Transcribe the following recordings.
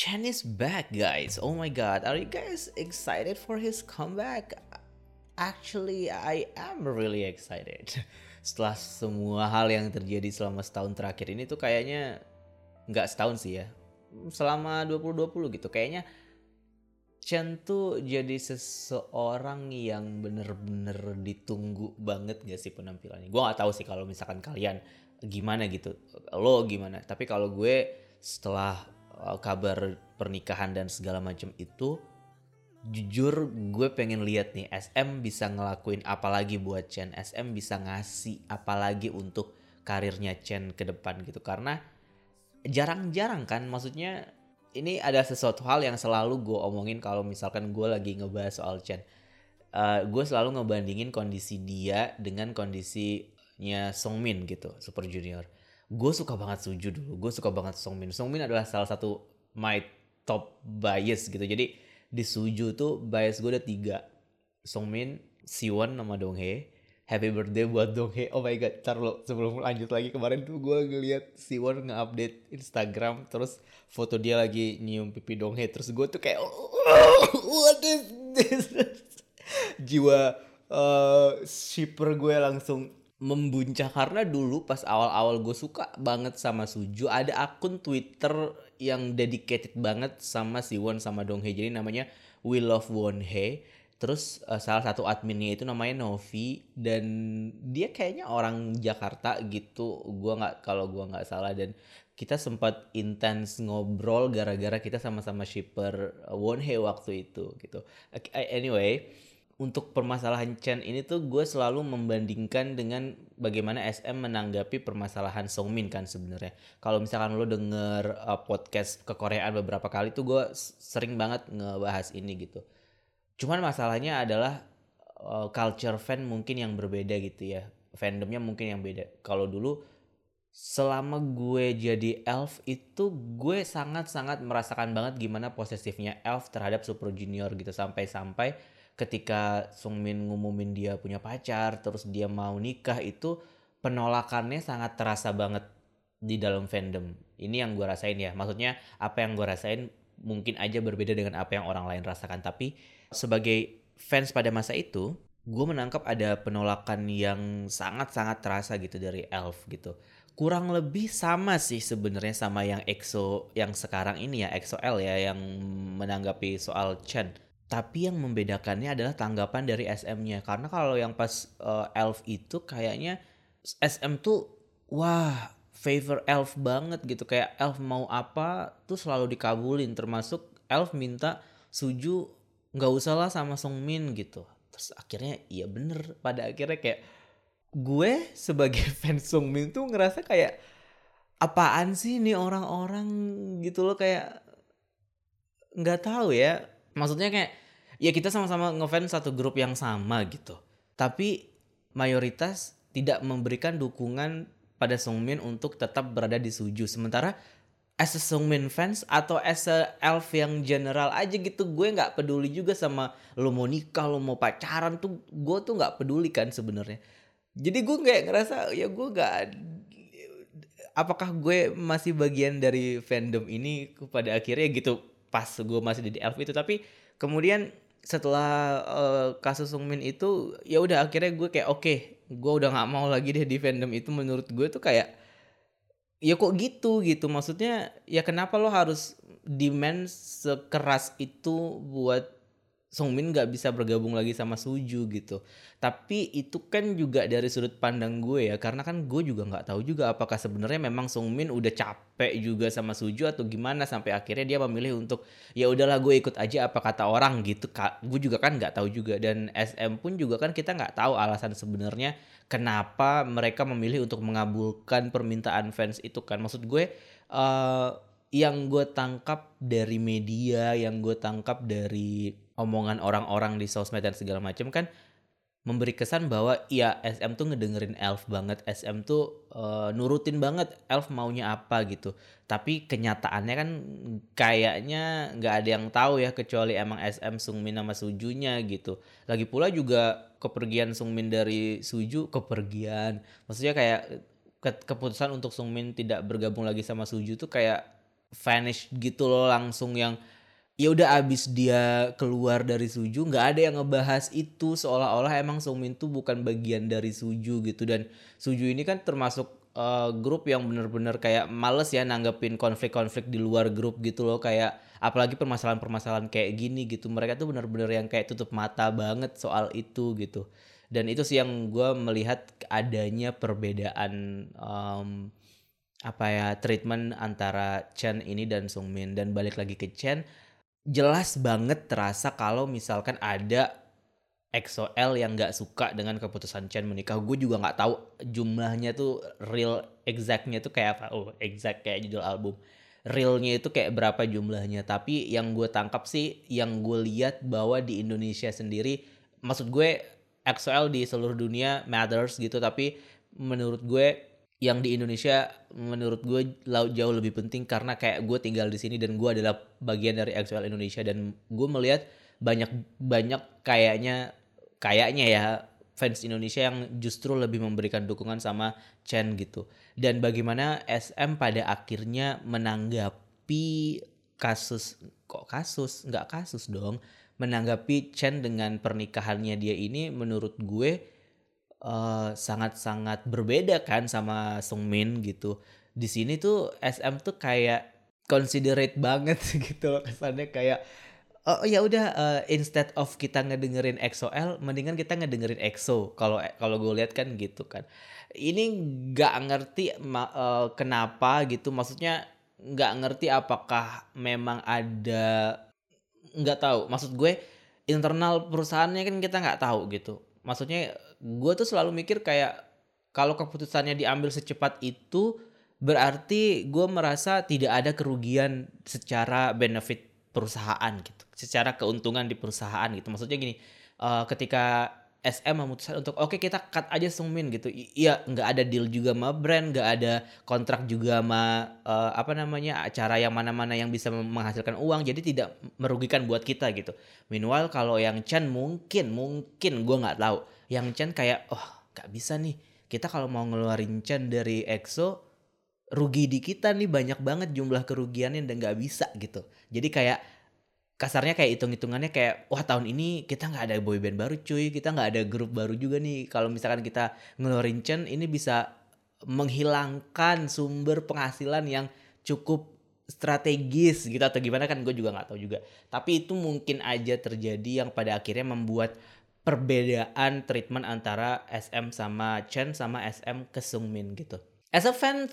Chen is back, guys. Oh my god, are you guys excited for his comeback? Actually, I am really excited. Setelah semua hal yang terjadi selama setahun terakhir ini tuh kayaknya nggak setahun sih ya. Selama 2020 gitu. Kayaknya Chen tuh jadi seseorang yang bener-bener ditunggu banget gak sih penampilannya. Gue gak tahu sih kalau misalkan kalian gimana gitu. Lo gimana. Tapi kalau gue setelah kabar pernikahan dan segala macam itu jujur gue pengen lihat nih SM bisa ngelakuin apa lagi buat Chen? SM bisa ngasih apa lagi untuk karirnya Chen ke depan gitu? Karena jarang-jarang kan maksudnya ini ada sesuatu hal yang selalu gue omongin kalau misalkan gue lagi ngebahas soal Chen. Uh, gue selalu ngebandingin kondisi dia dengan kondisinya Songmin gitu Super Junior gue suka banget Suju dulu. Gue suka banget Songmin. Songmin adalah salah satu my top bias gitu. Jadi di Suju tuh bias gue ada tiga. Songmin, Siwon, sama Donghae. Happy birthday buat Donghae. Oh my god, ntar sebelum lanjut lagi Kemarin tuh gue ngeliat Siwon nge-update Instagram Terus foto dia lagi nyium pipi Donghae. Terus gue tuh kayak oh, What is this? Jiwa uh, shipper gue langsung membuncah karena dulu pas awal-awal gue suka banget sama Suju ada akun Twitter yang dedicated banget sama si Won sama Donghae jadi namanya We Love Wonhae terus uh, salah satu adminnya itu namanya Novi dan dia kayaknya orang Jakarta gitu. Gua nggak kalau gua nggak salah dan kita sempat intens ngobrol gara-gara kita sama-sama shipper Wonhae waktu itu gitu. Anyway untuk permasalahan Chen ini tuh gue selalu membandingkan dengan bagaimana SM menanggapi permasalahan Songmin kan sebenarnya. Kalau misalkan lo denger uh, podcast kekoreaan beberapa kali tuh gue sering banget ngebahas ini gitu. Cuman masalahnya adalah uh, culture fan mungkin yang berbeda gitu ya. Fandomnya mungkin yang beda. Kalau dulu selama gue jadi elf itu gue sangat-sangat merasakan banget gimana posesifnya elf terhadap Super Junior gitu sampai-sampai ketika Sungmin ngumumin dia punya pacar terus dia mau nikah itu penolakannya sangat terasa banget di dalam fandom. Ini yang gue rasain ya. Maksudnya apa yang gue rasain mungkin aja berbeda dengan apa yang orang lain rasakan. Tapi sebagai fans pada masa itu gue menangkap ada penolakan yang sangat-sangat terasa gitu dari Elf gitu. Kurang lebih sama sih sebenarnya sama yang EXO yang sekarang ini ya EXO-L ya yang menanggapi soal Chen tapi yang membedakannya adalah tanggapan dari SM-nya karena kalau yang pas uh, Elf itu kayaknya SM tuh wah favor Elf banget gitu. Kayak Elf mau apa tuh selalu dikabulin. Termasuk Elf minta Suju nggak usah lah sama Songmin gitu. Terus akhirnya iya bener. Pada akhirnya kayak gue sebagai fans Songmin tuh ngerasa kayak apaan sih nih orang-orang gitu loh. Kayak nggak tahu ya. Maksudnya kayak ya kita sama-sama ngefans satu grup yang sama gitu. Tapi mayoritas tidak memberikan dukungan pada Songmin untuk tetap berada di Suju. Sementara as a Songmin fans atau as a elf yang general aja gitu gue nggak peduli juga sama lo mau nikah lo mau pacaran tuh gue tuh nggak peduli kan sebenarnya. Jadi gue nggak ngerasa ya gue nggak apakah gue masih bagian dari fandom ini pada akhirnya gitu pas gue masih di elf itu. Tapi kemudian setelah uh, kasus Sungmin itu ya udah akhirnya gue kayak oke okay, gue udah nggak mau lagi deh di fandom itu. Menurut gue tuh kayak ya kok gitu? Gitu. Maksudnya ya kenapa lo harus demand sekeras itu buat Songmin nggak bisa bergabung lagi sama Suju gitu. Tapi itu kan juga dari sudut pandang gue ya, karena kan gue juga nggak tahu juga apakah sebenarnya memang Songmin udah capek juga sama Suju atau gimana sampai akhirnya dia memilih untuk ya udahlah gue ikut aja apa kata orang gitu. Gue juga kan nggak tahu juga dan SM pun juga kan kita nggak tahu alasan sebenarnya kenapa mereka memilih untuk mengabulkan permintaan fans itu kan. Maksud gue. Uh, yang gue tangkap dari media, yang gue tangkap dari omongan orang-orang di sosmed dan segala macam kan memberi kesan bahwa ya SM tuh ngedengerin Elf banget, SM tuh uh, nurutin banget Elf maunya apa gitu. Tapi kenyataannya kan kayaknya nggak ada yang tahu ya kecuali emang SM Sungmin sama Sujunya gitu. Lagi pula juga kepergian Sungmin dari Suju kepergian, maksudnya kayak ke keputusan untuk Sungmin tidak bergabung lagi sama Suju tuh kayak vanish gitu loh langsung yang ya udah abis dia keluar dari Suju nggak ada yang ngebahas itu. Seolah-olah emang Sungmin tuh bukan bagian dari Suju gitu. Dan Suju ini kan termasuk uh, grup yang bener-bener kayak males ya nanggepin konflik-konflik di luar grup gitu loh. Kayak apalagi permasalahan-permasalahan kayak gini gitu. Mereka tuh bener-bener yang kayak tutup mata banget soal itu gitu. Dan itu sih yang gue melihat adanya perbedaan um, apa ya treatment antara Chen ini dan Sungmin dan balik lagi ke Chen jelas banget terasa kalau misalkan ada EXO-L yang nggak suka dengan keputusan Chen menikah. Gue juga nggak tahu jumlahnya tuh real exactnya tuh kayak apa. Oh, exact kayak judul album. Realnya itu kayak berapa jumlahnya. Tapi yang gue tangkap sih, yang gue lihat bahwa di Indonesia sendiri, maksud gue EXO-L di seluruh dunia matters gitu. Tapi menurut gue yang di Indonesia menurut gue jauh lebih penting karena kayak gue tinggal di sini dan gue adalah bagian dari XL Indonesia dan gue melihat banyak banyak kayaknya kayaknya ya fans Indonesia yang justru lebih memberikan dukungan sama Chen gitu. Dan bagaimana SM pada akhirnya menanggapi kasus kok kasus? Nggak kasus dong. Menanggapi Chen dengan pernikahannya dia ini menurut gue eh, sangat-sangat berbeda kan sama Sungmin gitu. Di sini tuh SM tuh kayak considerate banget gitu kesannya kayak oh ya udah uh, instead of kita ngedengerin EXO-L mendingan kita ngedengerin EXO kalau kalau gue lihat kan gitu kan. Ini nggak ngerti uh, kenapa gitu. Maksudnya nggak ngerti apakah memang ada nggak tahu. Maksud gue internal perusahaannya kan kita nggak tahu gitu maksudnya gue tuh selalu mikir kayak kalau keputusannya diambil secepat itu berarti gue merasa tidak ada kerugian secara benefit perusahaan gitu, secara keuntungan di perusahaan gitu. Maksudnya gini, uh, ketika SM memutuskan untuk oke okay, kita cut aja Sungmin gitu. Iya, nggak ada deal juga sama brand, nggak ada kontrak juga sama uh, apa namanya acara yang mana-mana yang bisa menghasilkan uang, jadi tidak merugikan buat kita gitu. Meanwhile kalau yang Chen mungkin mungkin gue nggak tahu. Yang Chen kayak oh nggak bisa nih. Kita kalau mau ngeluarin Chen dari EXO rugi di kita nih banyak banget jumlah kerugiannya dan nggak bisa gitu. Jadi kayak kasarnya kayak hitung-hitungannya kayak wah tahun ini kita nggak ada boyband baru cuy. Kita nggak ada grup baru juga nih. Kalau misalkan kita ngeluarin Chen ini bisa menghilangkan sumber penghasilan yang cukup strategis gitu atau gimana kan gue juga nggak tahu juga. Tapi itu mungkin aja terjadi yang pada akhirnya membuat perbedaan treatment antara SM sama Chen sama SM ke Sungmin gitu. As a fan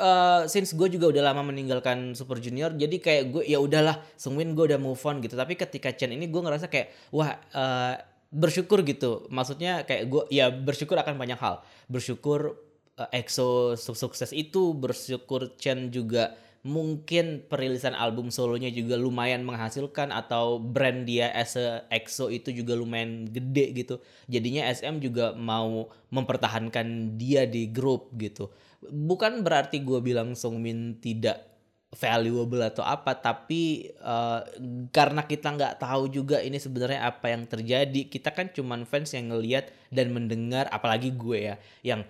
uh, since gue juga udah lama meninggalkan Super Junior jadi kayak gue ya udahlah Sungmin gue udah move on gitu. Tapi ketika Chen ini gue ngerasa kayak wah uh, bersyukur gitu. Maksudnya kayak gue ya bersyukur akan banyak hal. Bersyukur uh, EXO sukses itu bersyukur Chen juga mungkin perilisan album solonya juga lumayan menghasilkan atau brand dia as a EXO itu juga lumayan gede gitu. Jadinya SM juga mau mempertahankan dia di grup gitu bukan berarti gue bilang Songmin tidak valuable atau apa tapi uh, karena kita nggak tahu juga ini sebenarnya apa yang terjadi kita kan cuman fans yang ngelihat dan mendengar apalagi gue ya yang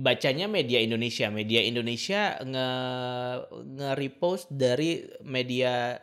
bacanya media Indonesia. Media Indonesia nge nge repost dari media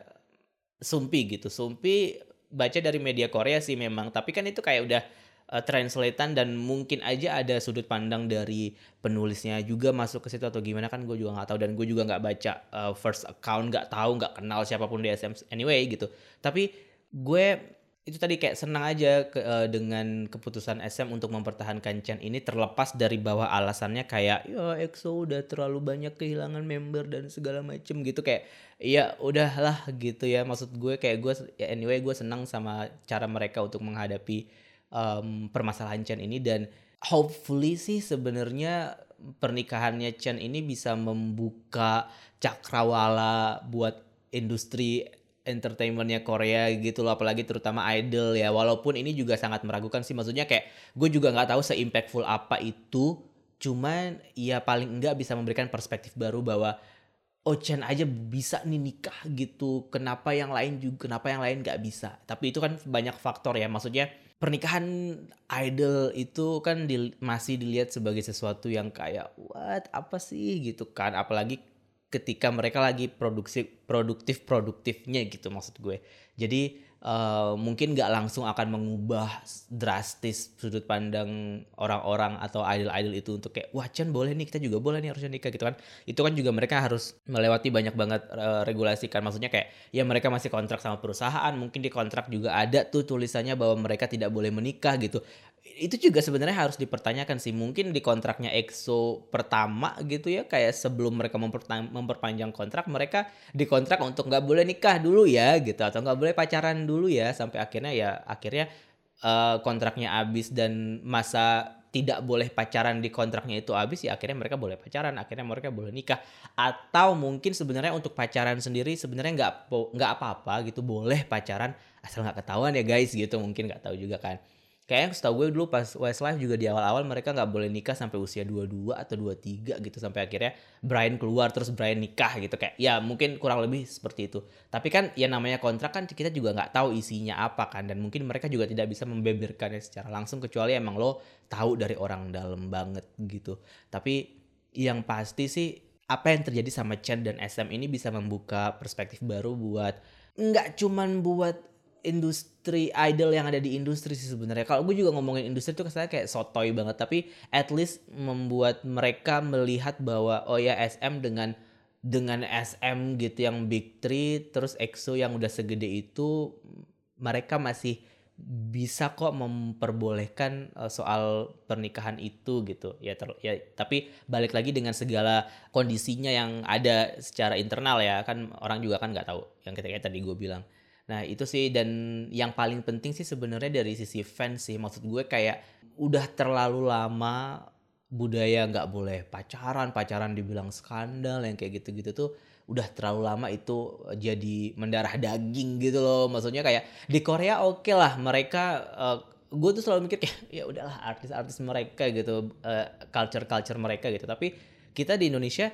Sumpi gitu. Sumpi baca dari media Korea sih memang tapi kan itu kayak udah uh, translatean dan mungkin aja ada sudut pandang dari penulisnya juga masuk ke situ atau gimana kan gue juga nggak tahu dan gue juga nggak baca uh, first account nggak tahu nggak kenal siapa pun di SM anyway gitu. Tapi gue itu tadi kayak senang aja ke, uh, dengan keputusan SM untuk mempertahankan Chen ini terlepas dari bahwa alasannya kayak ya EXO udah terlalu banyak kehilangan member dan segala macem gitu. Kayak ya udahlah gitu ya. Maksud gue kayak gue ya anyway gue senang sama cara mereka untuk menghadapi um, permasalahan Chen ini dan hopefully sih sebenarnya pernikahannya Chen ini bisa membuka cakrawala buat industri entertainmentnya Korea gitu loh apalagi terutama idol ya. Walaupun ini juga sangat meragukan sih maksudnya kayak gue juga nggak tahu se-impactful apa itu. Cuman ya paling enggak bisa memberikan perspektif baru bahwa oh Chen aja bisa nih nikah gitu. Kenapa yang lain juga kenapa yang lain nggak bisa? Tapi itu kan banyak faktor ya maksudnya pernikahan idol itu kan di, masih dilihat sebagai sesuatu yang kayak what? Apa sih? gitu kan. Apalagi ketika mereka lagi produksi produktif produktifnya gitu maksud gue. Jadi uh, mungkin nggak langsung akan mengubah drastis sudut pandang orang-orang atau idol-idol itu untuk kayak wah Chen boleh nih kita juga boleh nih harusnya nikah gitu kan. Itu kan juga mereka harus melewati banyak banget uh, regulasi kan maksudnya kayak ya mereka masih kontrak sama perusahaan mungkin di kontrak juga ada tuh tulisannya bahwa mereka tidak boleh menikah gitu itu juga sebenarnya harus dipertanyakan sih. Mungkin di kontraknya EXO pertama gitu ya kayak sebelum mereka memperpanjang kontrak mereka dikontrak untuk nggak boleh nikah dulu ya gitu. Atau nggak boleh pacaran dulu ya sampai akhirnya ya akhirnya uh, kontraknya habis dan masa tidak boleh pacaran di kontraknya itu habis ya akhirnya mereka boleh pacaran akhirnya mereka boleh nikah. Atau mungkin sebenarnya untuk pacaran sendiri sebenarnya nggak nggak apa-apa gitu boleh pacaran asal nggak ketahuan ya guys gitu. Mungkin nggak tahu juga kan Kayaknya setahu gue dulu pas Westlife juga di awal-awal mereka nggak boleh nikah sampai usia 22 atau 23 gitu sampai akhirnya Brian keluar terus Brian nikah gitu kayak ya mungkin kurang lebih seperti itu. Tapi kan ya namanya kontrak kan kita juga nggak tahu isinya apa kan dan mungkin mereka juga tidak bisa membeberkannya secara langsung kecuali emang lo tahu dari orang dalam banget gitu. Tapi yang pasti sih apa yang terjadi sama Chen dan SM ini bisa membuka perspektif baru buat nggak cuman buat industri idol yang ada di industri sih sebenarnya. Kalau gue juga ngomongin industri itu kesannya kayak sotoy banget, tapi at least membuat mereka melihat bahwa oh ya SM dengan dengan SM gitu yang big three terus EXO yang udah segede itu mereka masih bisa kok memperbolehkan uh, soal pernikahan itu gitu. Ya ter, ya tapi balik lagi dengan segala kondisinya yang ada secara internal ya kan orang juga kan nggak tahu. Yang kayak tadi gue bilang Nah itu sih dan yang paling penting sih sebenarnya dari sisi fans sih. Maksud gue kayak udah terlalu lama budaya nggak boleh pacaran pacaran dibilang skandal yang kayak gitu-gitu tuh udah terlalu lama itu jadi mendarah daging gitu loh. Maksudnya kayak di Korea oke okay lah mereka uh, gue tuh selalu mikir ya ya udahlah artis-artis mereka gitu uh, culture culture mereka gitu. Tapi kita di Indonesia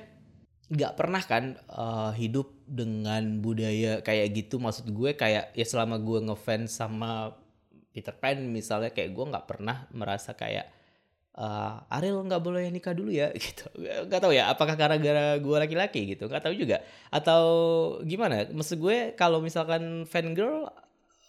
nggak pernah kan uh, hidup dengan budaya kayak gitu. Maksud gue kayak ya selama gue ngefans sama Peter Pan misalnya kayak gue nggak pernah merasa kayak uh, Ariel nggak boleh nikah dulu ya gitu. Nggak tahu ya apakah karena gara gue laki-laki gitu nggak tahu juga. Atau gimana? Maksud gue kalau misalkan fan girl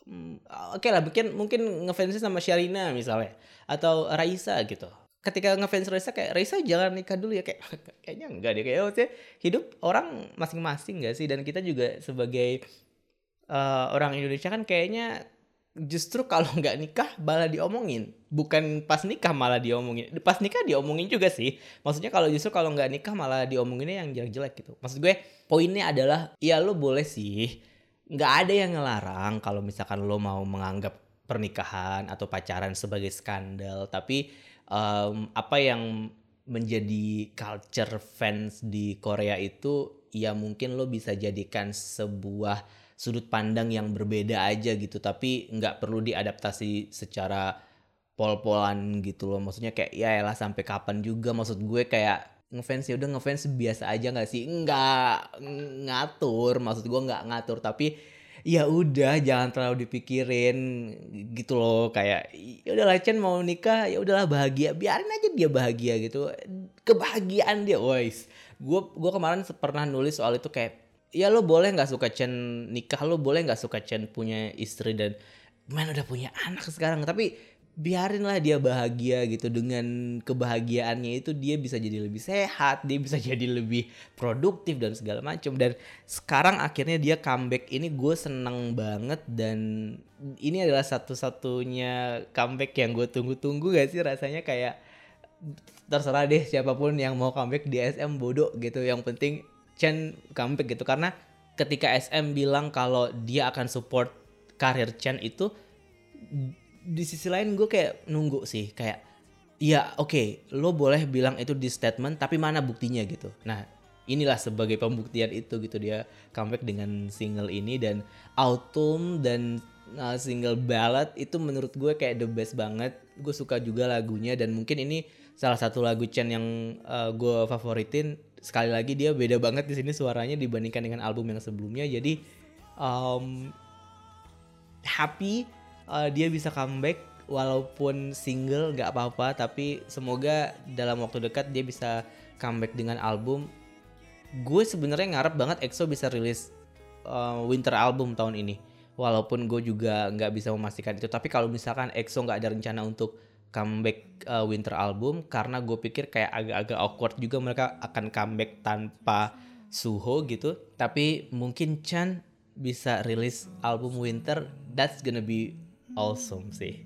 hmm, oke okay lah mungkin mungkin ngefansnya sama Sharina misalnya atau Raisa gitu ketika ngefans Raisa kayak Raisa jangan nikah dulu ya. Kayak kayaknya enggak deh. Kayak maksudnya hidup orang masing-masing gak sih? Dan kita juga sebagai uh, orang Indonesia kan kayaknya justru kalau nggak nikah malah diomongin. Bukan pas nikah malah diomongin. Pas nikah diomongin juga sih. Maksudnya kalau justru kalau nggak nikah malah diomonginnya yang jelek-jelek gitu. Maksud gue poinnya adalah ya lo boleh sih. Nggak ada yang ngelarang kalau misalkan lo mau menganggap pernikahan atau pacaran sebagai skandal. Tapi um, apa yang menjadi culture fans di Korea itu ya mungkin lo bisa jadikan sebuah sudut pandang yang berbeda aja gitu. Tapi nggak perlu diadaptasi secara pol-polan gitu loh. Maksudnya kayak ya elah sampai kapan juga? Maksud gue kayak ngefans ya udah ngefans biasa aja nggak sih? Nggak ngatur. Maksud gue nggak ngatur. Tapi ya udah jangan terlalu dipikirin gitu loh kayak ya udah Chen mau nikah ya udahlah bahagia. Biarin aja dia bahagia gitu. Kebahagiaan dia wise gue gue kemarin pernah nulis soal itu kayak ya lo boleh nggak suka Chen nikah lo boleh nggak suka Chen punya istri dan man udah punya anak sekarang. Tapi biarinlah dia bahagia gitu dengan kebahagiaannya itu dia bisa jadi lebih sehat dia bisa jadi lebih produktif dan segala macam dan sekarang akhirnya dia comeback ini gue seneng banget dan ini adalah satu-satunya comeback yang gue tunggu-tunggu gak sih rasanya kayak terserah deh siapa pun yang mau comeback di SM bodoh gitu. Yang penting Chen comeback gitu. Karena ketika SM bilang kalau dia akan support karir Chen itu di sisi lain gue kayak nunggu sih kayak ya oke okay, lo boleh bilang itu di statement tapi mana buktinya? Gitu. Nah inilah sebagai pembuktian itu gitu dia comeback dengan single ini dan autumn dan uh, single ballad itu menurut gue kayak the best banget. Gue suka juga lagunya dan mungkin ini salah satu lagu Chen yang uh, gue favoritin. Sekali lagi dia beda banget di sini suaranya dibandingkan dengan album yang sebelumnya. Jadi um, happy uh, dia bisa comeback walaupun single nggak apa-apa. Tapi semoga dalam waktu dekat dia bisa comeback dengan album. Gue sebenarnya ngarep banget EXO bisa rilis uh, winter album tahun ini. Walaupun gue juga nggak bisa memastikan itu. Tapi kalau misalkan EXO nggak ada rencana untuk comeback uh, winter album karena gue pikir kayak agak-agak awkward juga mereka akan comeback tanpa Suho gitu. Tapi mungkin Chan bisa rilis album winter. That's gonna be awesome sih